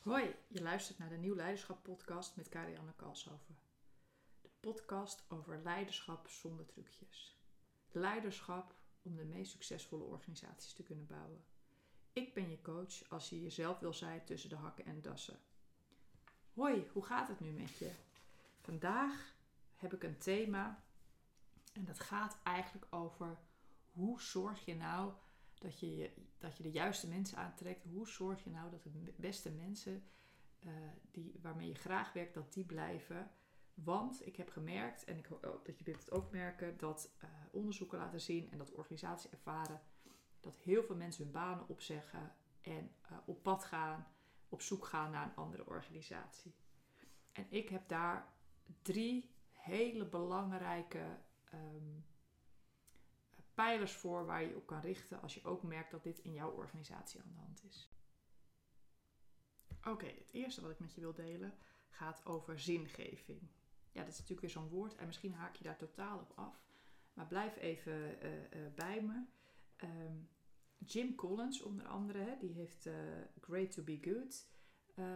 Hoi, je luistert naar de Nieuw Leiderschap podcast met Karianne Kalshoven. De podcast over leiderschap zonder trucjes. Leiderschap om de meest succesvolle organisaties te kunnen bouwen. Ik ben je coach als je jezelf wil zijn tussen de hakken en dassen. Hoi, hoe gaat het nu met je? Vandaag heb ik een thema en dat gaat eigenlijk over hoe zorg je nou dat je, dat je de juiste mensen aantrekt. Hoe zorg je nou dat de beste mensen uh, die, waarmee je graag werkt, dat die blijven. Want ik heb gemerkt, en ik hoop dat je dit ook merken, dat uh, onderzoeken laten zien en dat organisaties ervaren dat heel veel mensen hun banen opzeggen en uh, op pad gaan, op zoek gaan naar een andere organisatie. En ik heb daar drie hele belangrijke um, pijlers voor waar je op kan richten als je ook merkt dat dit in jouw organisatie aan de hand is. Oké, het eerste wat ik met je wil delen gaat over zingeving. Ja, dat is natuurlijk weer zo'n woord en misschien haak je daar totaal op af. Maar blijf even uh, uh, bij me. Um, Jim Collins onder andere, die heeft uh, Great to be Good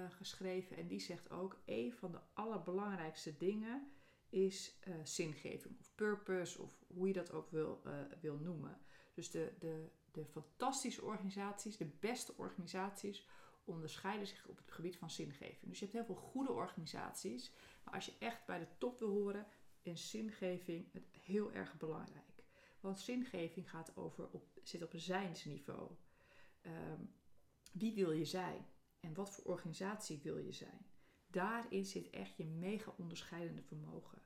geschreven. En die zegt ook, een van de allerbelangrijkste dingen is uh, zingeving of purpose of hoe je dat ook wil, uh, wil noemen. Dus de, de, de fantastische organisaties, de beste organisaties, onderscheiden zich op het gebied van zingeving. Dus je hebt heel veel goede organisaties, maar als je echt bij de top wil horen, is zingeving heel erg belangrijk. Want zingeving gaat over op, zit op een zijnsniveau. Um, wie wil je zijn en wat voor organisatie wil je zijn? Daarin zit echt je mega onderscheidende vermogen.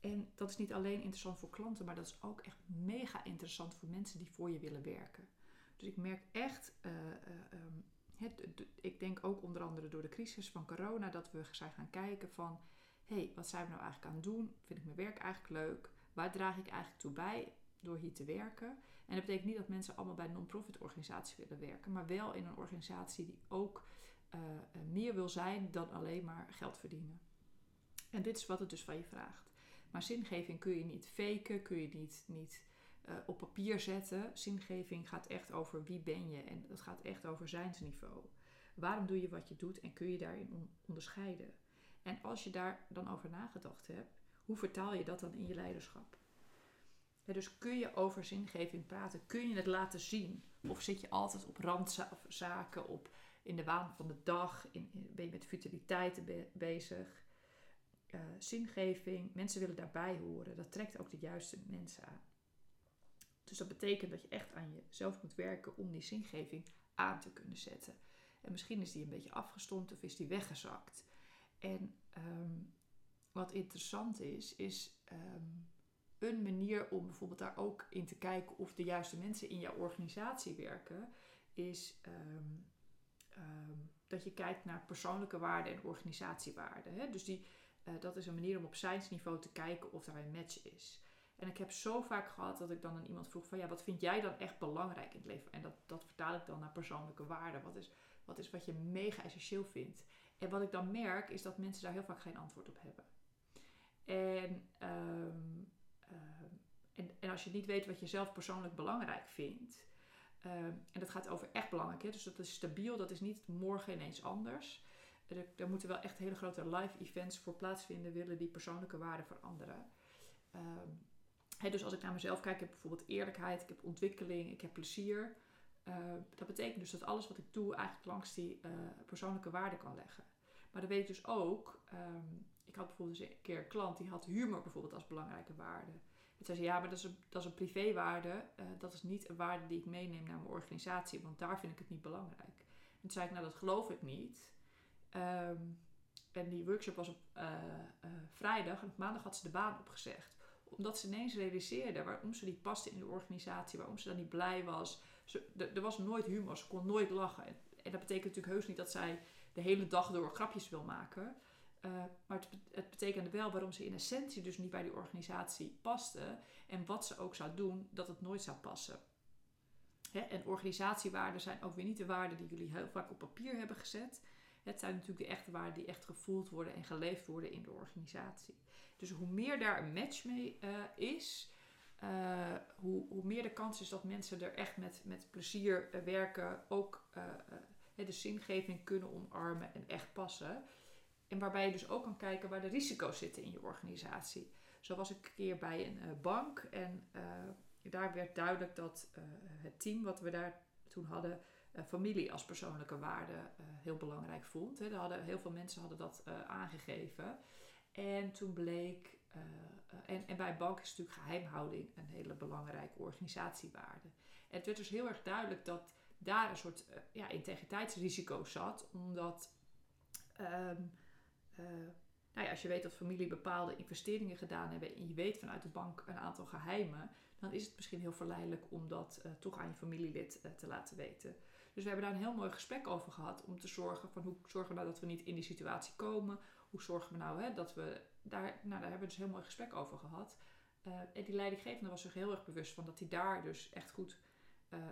En dat is niet alleen interessant voor klanten, maar dat is ook echt mega interessant voor mensen die voor je willen werken. Dus ik merk echt, uh, uh, um, het, ik denk ook onder andere door de crisis van corona, dat we zijn gaan kijken van, hé, hey, wat zijn we nou eigenlijk aan het doen? Vind ik mijn werk eigenlijk leuk? Waar draag ik eigenlijk toe bij door hier te werken? En dat betekent niet dat mensen allemaal bij een non-profit organisatie willen werken, maar wel in een organisatie die ook uh, meer wil zijn dan alleen maar geld verdienen. En dit is wat het dus van je vraagt. Maar zingeving kun je niet faken, kun je niet, niet uh, op papier zetten. Zingeving gaat echt over wie ben je en dat gaat echt over zijnsniveau. Waarom doe je wat je doet en kun je daarin onderscheiden? En als je daar dan over nagedacht hebt, hoe vertaal je dat dan in je leiderschap? Dus kun je over zingeving praten? Kun je het laten zien? Of zit je altijd op randzaken, op in de waan van de dag? In, ben je met futiliteiten be bezig? Uh, zingeving, mensen willen daarbij horen. Dat trekt ook de juiste mensen aan. Dus dat betekent dat je echt aan jezelf moet werken om die zingeving aan te kunnen zetten. En misschien is die een beetje afgestompt of is die weggezakt. En um, wat interessant is, is um, een manier om bijvoorbeeld daar ook in te kijken of de juiste mensen in jouw organisatie werken, is um, um, dat je kijkt naar persoonlijke waarden en organisatiewaarden. Hè? Dus die, uh, dat is een manier om op niveau te kijken of daar een match is. En ik heb zo vaak gehad dat ik dan aan iemand vroeg van ja, wat vind jij dan echt belangrijk in het leven? En dat, dat vertaal ik dan naar persoonlijke waarden. Wat is, wat is wat je mega essentieel vindt? En wat ik dan merk is dat mensen daar heel vaak geen antwoord op hebben. En, um, uh, en, en als je niet weet wat je zelf persoonlijk belangrijk vindt, Uh, en dat gaat over echt belangrijk. Hè? Dus dat is stabiel, dat is niet morgen ineens anders. Er, moeten wel echt hele grote live events voor plaatsvinden, willen die persoonlijke waarden veranderen. Uh, dus als ik naar mezelf kijk, ik heb bijvoorbeeld eerlijkheid, ik heb ontwikkeling, ik heb plezier. Uh, dat betekent dus dat alles wat ik doe eigenlijk langs die uh, persoonlijke waarden kan leggen. Maar dan weet ik dus ook, ik had bijvoorbeeld eens een keer een klant die had humor bijvoorbeeld als belangrijke waarde. Toen zei ze, ja, maar dat is een, dat is een privéwaarde. Uh, dat is niet een waarde die ik meeneem naar mijn organisatie, want daar vind ik het niet belangrijk. En toen zei ik, nou, dat geloof ik niet. Um, en die workshop was op uh, uh, vrijdag en op maandag had ze de baan opgezegd. Omdat ze ineens realiseerde waarom ze niet paste in de organisatie, waarom ze dan niet blij was. Ze, er was nooit humor, ze kon nooit lachen. En, en dat betekent natuurlijk heus niet dat zij de hele dag door grapjes wil maken. Uh, maar het, betekende wel waarom ze in essentie dus niet bij die organisatie paste. En wat ze ook zou doen, dat het nooit zou passen. Hè? En organisatiewaarden zijn ook weer niet de waarden die jullie heel vaak op papier hebben gezet. Het zijn natuurlijk de echte waarden die echt gevoeld worden en geleefd worden in de organisatie. Dus hoe meer daar een match mee uh, is, uh, hoe, hoe, meer de kans is dat mensen er echt met, met plezier werken. Ook de zingeving kunnen omarmen en echt passen. En waarbij je dus ook kan kijken waar de risico's zitten in je organisatie. Zo was ik een keer bij een uh, bank en uh, daar werd duidelijk dat uh, het team wat we daar toen hadden, familie als persoonlijke waarde heel belangrijk vond. Hè. Hadden, heel veel mensen hadden dat aangegeven. En toen bleek, en, en bij bank is natuurlijk geheimhouding een hele belangrijke organisatiewaarde. En het werd dus heel erg duidelijk dat daar een soort ja, integriteitsrisico zat, omdat. Um, uh, nou ja, als je weet dat familie bepaalde investeringen gedaan hebben en je weet vanuit de bank een aantal geheimen, dan is het misschien heel verleidelijk om dat uh, toch aan je familielid uh, te laten weten. Dus we hebben daar een heel mooi gesprek over gehad om te zorgen van hoe zorgen we nou dat we niet in die situatie komen. Hoe zorgen we nou hè, dat we daar, nou daar hebben we dus een heel mooi gesprek over gehad. En die leidinggevende was zich heel erg bewust van dat hij daar dus echt goed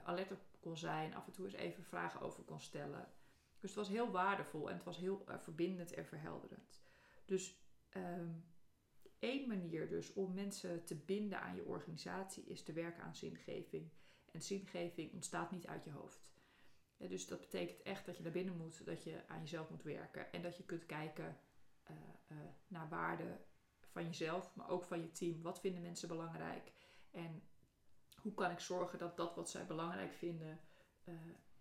alert op kon zijn. Af en toe eens even vragen over kon stellen. Dus het was heel waardevol en het was heel verbindend en verhelderend. Dus um, één manier dus om mensen te binden aan je organisatie is te werken aan zingeving. En zingeving ontstaat niet uit je hoofd. dus dat betekent echt dat je naar binnen moet, dat je aan jezelf moet werken en dat je kunt kijken uh, uh, naar waarden van jezelf, maar ook van je team. Wat vinden mensen belangrijk? En hoe kan ik zorgen dat dat wat zij belangrijk vinden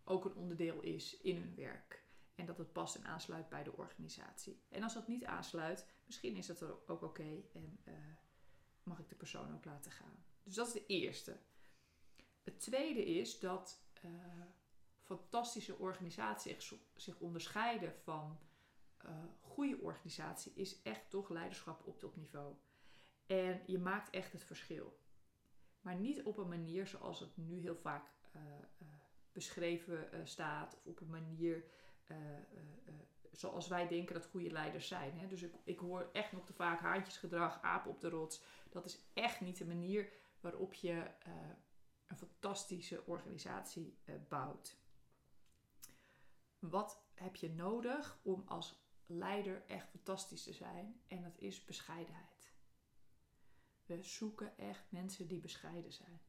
ook een onderdeel is in hun werk? En dat het past en aansluit bij de organisatie. En als dat niet aansluit, misschien is dat ook oké en uh, mag ik de persoon ook laten gaan. Dus dat is de eerste. Het tweede is dat uh, fantastische organisaties zich, onderscheiden van uh, goede organisatie, is echt toch leiderschap op topniveau. En je maakt echt het verschil. Maar niet op een manier zoals het nu heel vaak beschreven staat, of op een manier uh, uh, zoals wij denken dat goede leiders zijn. Hè? Dus ik, ik hoor echt nog te vaak haantjesgedrag, apen op de rots. Dat is echt niet de manier waarop je een fantastische organisatie bouwt. Wat heb je nodig om als leider echt fantastisch te zijn? En dat is bescheidenheid. We zoeken echt mensen die bescheiden zijn.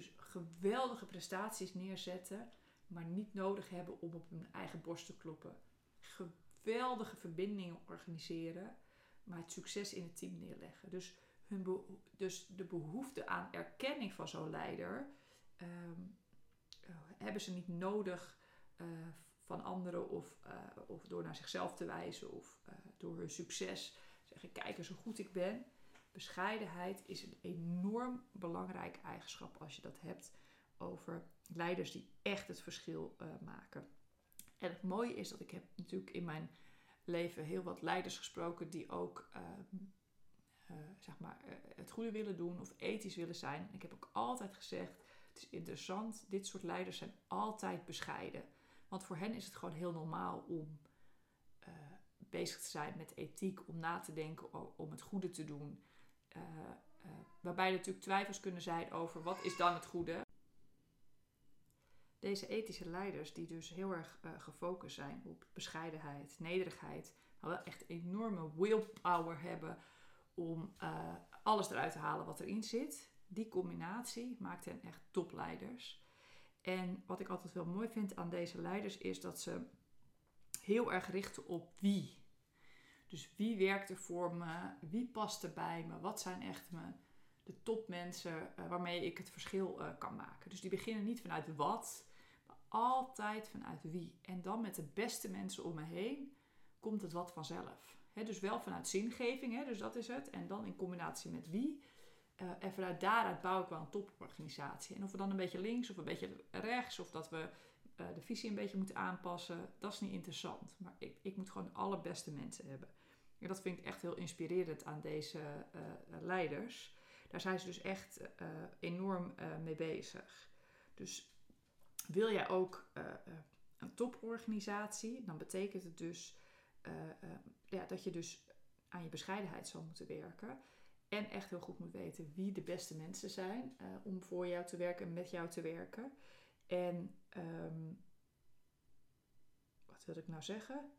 Dus geweldige prestaties neerzetten, maar niet nodig hebben om op hun eigen borst te kloppen. Geweldige verbindingen organiseren, maar het succes in het team neerleggen. Dus, hun dus de behoefte aan erkenning van zo'n leider um, uh, hebben ze niet nodig uh, van anderen of, uh, of door naar zichzelf te wijzen of door hun succes zeggen: kijk eens hoe goed ik ben. Bescheidenheid is een enorm belangrijke eigenschap als je dat hebt over leiders die echt het verschil uh, maken. En het mooie is dat ik heb natuurlijk in mijn leven heel wat leiders gesproken die ook uh, uh, zeg maar, het goede willen doen of ethisch willen zijn. En ik heb ook altijd gezegd, het is interessant, dit soort leiders zijn altijd bescheiden. Want voor hen is het gewoon heel normaal om bezig te zijn met ethiek, om na te denken om het goede te doen. Waarbij er natuurlijk twijfels kunnen zijn over wat is dan het goede deze ethische leiders, die dus heel erg uh, gefocust zijn op bescheidenheid, nederigheid, maar wel echt enorme willpower hebben om alles eruit te halen wat erin zit. Die combinatie maakt hen echt topleiders. En wat ik altijd wel mooi vind aan deze leiders is dat ze heel erg richten op wie. Dus wie werkt er voor me? Wie past er bij me? Wat zijn echt me, de topmensen uh, waarmee ik het verschil uh, kan maken? Dus die beginnen niet vanuit wat, altijd vanuit wie. En dan met de beste mensen om me heen komt het wat vanzelf. dus wel vanuit zingeving, dus dat is het. En dan in combinatie met wie. Uh, en vanuit daaruit bouw ik wel een toporganisatie. En of we dan een beetje links of een beetje rechts, of dat we de visie een beetje moeten aanpassen, dat is niet interessant. Maar ik, ik moet gewoon de allerbeste mensen hebben. En dat vind ik echt heel inspirerend aan deze uh, leiders. Daar zijn ze dus echt enorm mee bezig. Dus wil jij ook een toporganisatie, dan betekent het dus ja, dat je dus aan je bescheidenheid zal moeten werken. En echt heel goed moet weten wie de beste mensen zijn om voor jou te werken en met jou te werken. En um, wat wil ik nou zeggen?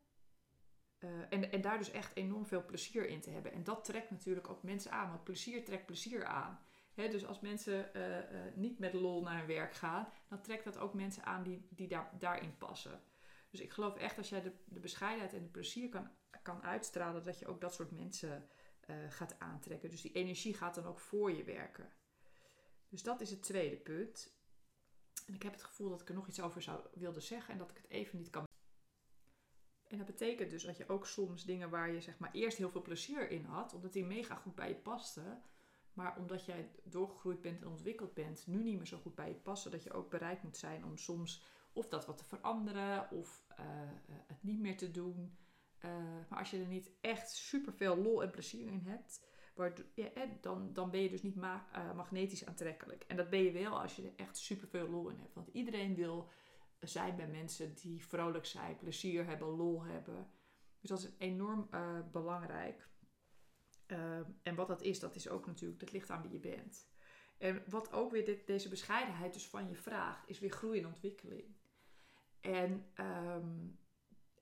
En, en daar dus echt enorm veel plezier in te hebben. En dat trekt natuurlijk ook mensen aan, want plezier trekt plezier aan dus als mensen uh, uh, niet met lol naar hun werk gaan, dan trekt dat ook mensen aan die, die daar, daarin passen. Dus ik geloof echt als jij de, de bescheidenheid en het plezier kan, kan uitstralen, dat je ook dat soort mensen gaat aantrekken. Dus die energie gaat dan ook voor je werken. Dus dat is het tweede punt. En ik heb het gevoel dat ik er nog iets over zou wilde zeggen en dat ik het even niet kan. En dat betekent dus dat je ook soms dingen waar je zeg maar eerst heel veel plezier in had, omdat die mega goed bij je pasten, maar omdat jij doorgegroeid bent en ontwikkeld bent, nu niet meer zo goed bij je passen, dat je ook bereid moet zijn om soms of dat wat te veranderen of uh, het niet meer te doen. Uh, maar als je er niet echt super veel lol en plezier in hebt, dan, dan ben je dus niet ma magnetisch aantrekkelijk. En dat ben je wel als je er echt super veel lol in hebt. Want iedereen wil zijn bij mensen die vrolijk zijn, plezier hebben, lol hebben. Dus dat is enorm belangrijk. Ehm, en wat dat is, dat is ook natuurlijk, dat ligt aan wie je bent. En wat ook weer deze bescheidenheid dus van je vraagt, is weer groei en ontwikkeling. En ehm,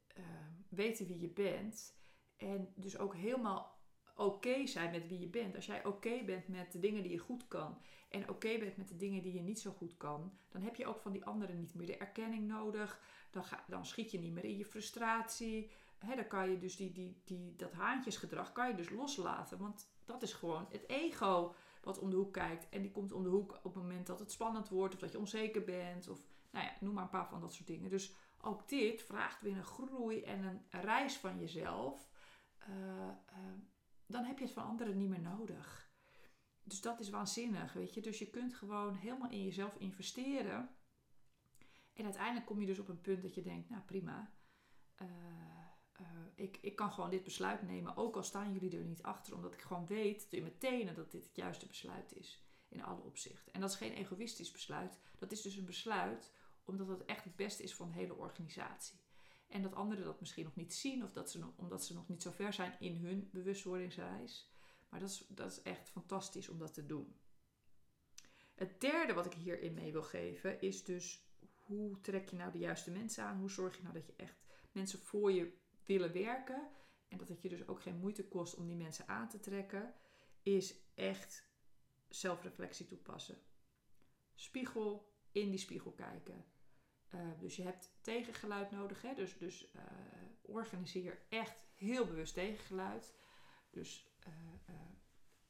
ehm, weten wie je bent. En dus ook helemaal oké zijn met wie je bent. Als jij oké bent met de dingen die je goed kan. En oké bent met de dingen die je niet zo goed kan. Dan heb je ook van die anderen niet meer de erkenning nodig. Dan, ga, dan schiet je niet meer in je frustratie dan kan je dus die, die, die, dat haantjesgedrag kan je dus loslaten. Want dat is gewoon het ego wat om de hoek kijkt. En die komt om de hoek op het moment dat het spannend wordt of dat je onzeker bent. Of nou ja, noem maar een paar van dat soort dingen. Dus ook dit vraagt weer een groei en een reis van jezelf. Uh, dan heb je het van anderen niet meer nodig. Dus dat is waanzinnig, weet je. Dus je kunt gewoon helemaal in jezelf investeren. En uiteindelijk kom je dus op een punt dat je denkt, nou prima. Uh, eh, ik, ik kan gewoon dit besluit nemen, ook al staan jullie er niet achter, omdat ik gewoon weet in mijn tenen dat dit het juiste besluit is in alle opzichten. En dat is geen egoïstisch besluit, dat is dus een besluit omdat het echt het beste is voor een hele organisatie. En dat anderen dat misschien nog niet zien, of dat ze omdat ze nog niet zo ver zijn in hun bewustwordingsreis. Maar dat is, dat is echt fantastisch om dat te doen. Het derde wat ik hierin mee wil geven is dus hoe trek je nou de juiste mensen aan? Hoe zorg je nou dat je echt mensen voor je willen werken en dat het je dus ook geen moeite kost om die mensen aan te trekken, is echt zelfreflectie toepassen. Spiegel, in die spiegel kijken. Uh, dus je hebt tegengeluid nodig. Hè? Dus, dus uh, organiseer echt heel bewust tegengeluid. Dus uh,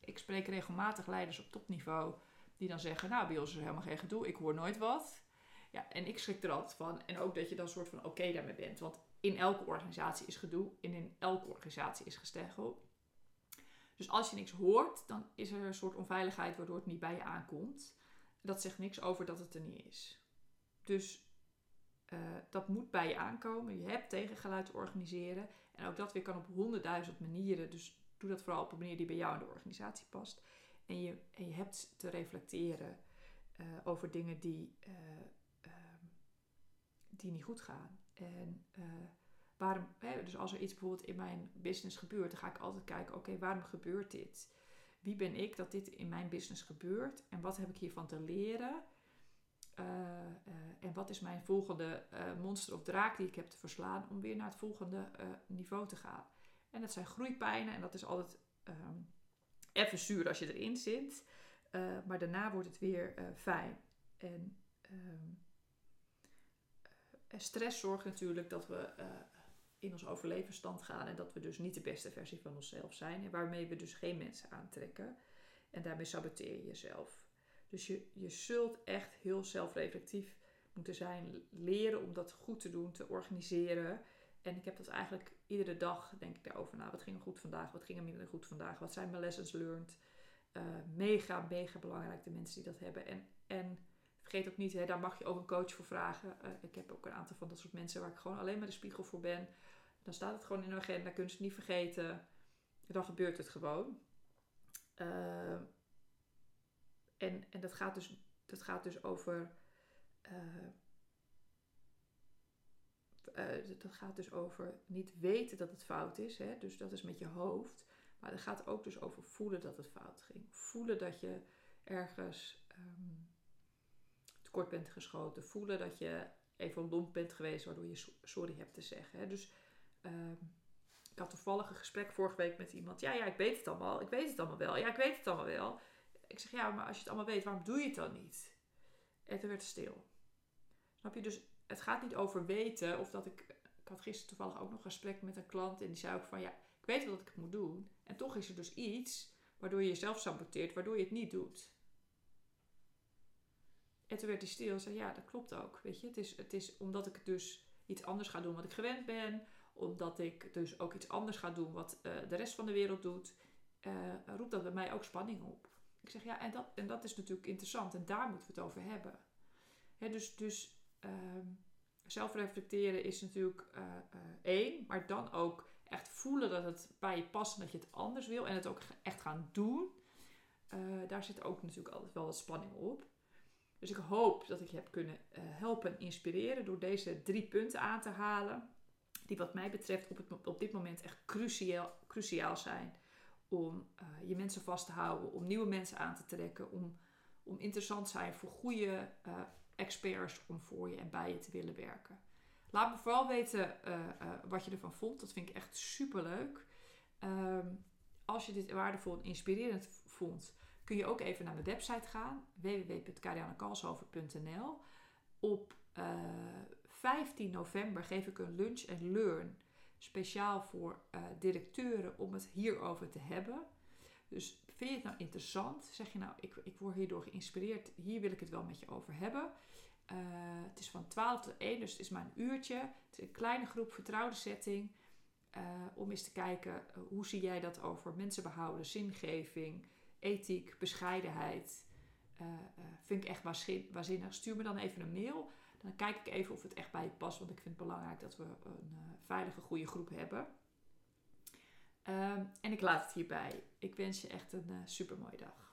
ik spreek regelmatig leiders op topniveau die dan zeggen: Nou, bij ons is er helemaal geen gedoe, ik hoor nooit wat. Ja, en ik schrik er altijd van. En ook dat je dan soort van oké daarmee bent. Want in elke organisatie is gedoe en in elke organisatie is gesteggel. Dus als je niks hoort, dan is er een soort onveiligheid waardoor het niet bij je aankomt. Dat zegt niks over dat het er niet is. Dus uh, dat moet bij je aankomen. Je hebt tegengeluid te organiseren. En ook dat weer kan op honderdduizend manieren. Dus doe dat vooral op een manier die bij jou in de organisatie past. En je, en je hebt te reflecteren uh, over dingen die, uh, die niet goed gaan. En waarom, hè, dus als er iets bijvoorbeeld in mijn business gebeurt, dan ga ik altijd kijken, oké, waarom gebeurt dit? Wie ben ik dat dit in mijn business gebeurt? En wat heb ik hiervan te leren? Uh, uh, en wat is mijn volgende monster of draak die ik heb te verslaan om weer naar het volgende niveau te gaan? En dat zijn groeipijnen en dat is altijd um, even zuur als je erin zit. maar daarna wordt het weer fijn. En um, stress zorgt natuurlijk dat we in ons overlevenstand gaan en dat we dus niet de beste versie van onszelf zijn. En waarmee we dus geen mensen aantrekken. En daarmee saboteer je jezelf. Dus je, je zult echt heel zelfreflectief moeten zijn. Leren om dat goed te doen, te organiseren. En ik heb dat eigenlijk iedere dag, denk ik daarover na. Wat ging er goed vandaag? Wat ging er minder goed vandaag? Wat zijn mijn lessons learned? Uh, mega, mega belangrijk de mensen die dat hebben. En, en vergeet ook niet, hè, daar mag je ook een coach voor vragen. Uh, ik heb ook een aantal van dat soort mensen waar ik gewoon alleen maar de spiegel voor ben. Dan staat het gewoon in een agenda, kunnen ze het niet vergeten. Dan gebeurt het gewoon. Uh, en, en dat gaat dus, dat gaat dus over. Uh, dat gaat dus over niet weten dat het fout is. Hè? Dus dat is met je hoofd. Maar het gaat ook dus over voelen dat het fout ging. Voelen dat je ergens um, tekort bent geschoten. Voelen dat je even lomp bent geweest waardoor je sorry hebt te zeggen. Hè? Dus uh, ik had toevallig een gesprek vorige week met iemand. Ja, ja, ik weet het allemaal. Ik weet het allemaal wel. Ja, ik weet het allemaal wel. Ik zeg, ja, maar als je het allemaal weet, waarom doe je het dan niet? En toen werd het stil. Snap je? Dus het gaat niet over weten of dat ik. Ik had gisteren toevallig ook nog een gesprek met een klant en die zei ook van ja, ik weet wel dat ik het moet doen. En toch is er dus iets waardoor je jezelf saboteert, waardoor je het niet doet. En toen werd hij stil en zei: Ja, dat klopt ook. Weet je, het is, het is omdat ik dus iets anders ga doen wat ik gewend ben, omdat ik dus ook iets anders ga doen wat uh, de rest van de wereld doet, uh, roept dat bij mij ook spanning op. Ik zeg ja, en dat, en dat is natuurlijk interessant en daar moeten we het over hebben. dus dus um, zelfreflecteren is natuurlijk uh, één, maar dan ook echt voelen dat het bij je past en dat je het anders wil en het ook echt gaan doen. daar zit ook natuurlijk altijd wel wat spanning op. Dus ik hoop dat ik je heb kunnen helpen en inspireren door deze drie punten aan te halen. Die wat mij betreft op, op dit moment echt cruciaal, cruciaal zijn om uh, je mensen vast te houden, om nieuwe mensen aan te trekken, om, om interessant te zijn voor goede uh, experts om voor je en bij je te willen werken. Laat me vooral weten uh, wat je ervan vond. Dat vind ik echt super leuk. Um, als je dit waardevol en inspirerend vond, kun je ook even naar mijn website gaan: www.kariannekalshoven.nl. Op 15 november geef ik een lunch en learn speciaal voor uh, directeuren om het hierover te hebben. Dus vind je het nou interessant? Zeg je nou, ik, ik word hierdoor geïnspireerd, hier wil ik het wel met je over hebben. Uh, het is van 12 tot 1, dus het is maar een uurtje. Het is een kleine groep, vertrouwde setting. Uh, om eens te kijken, hoe zie jij dat over mensen behouden, zingeving, ethiek, bescheidenheid. vind ik echt waanzinnig. Stuur me dan even een mail dan kijk ik even of het echt bij je past, want ik vind het belangrijk dat we een uh, veilige, goede groep hebben. Um, en ik laat het hierbij. Ik wens je echt een uh, super mooie dag.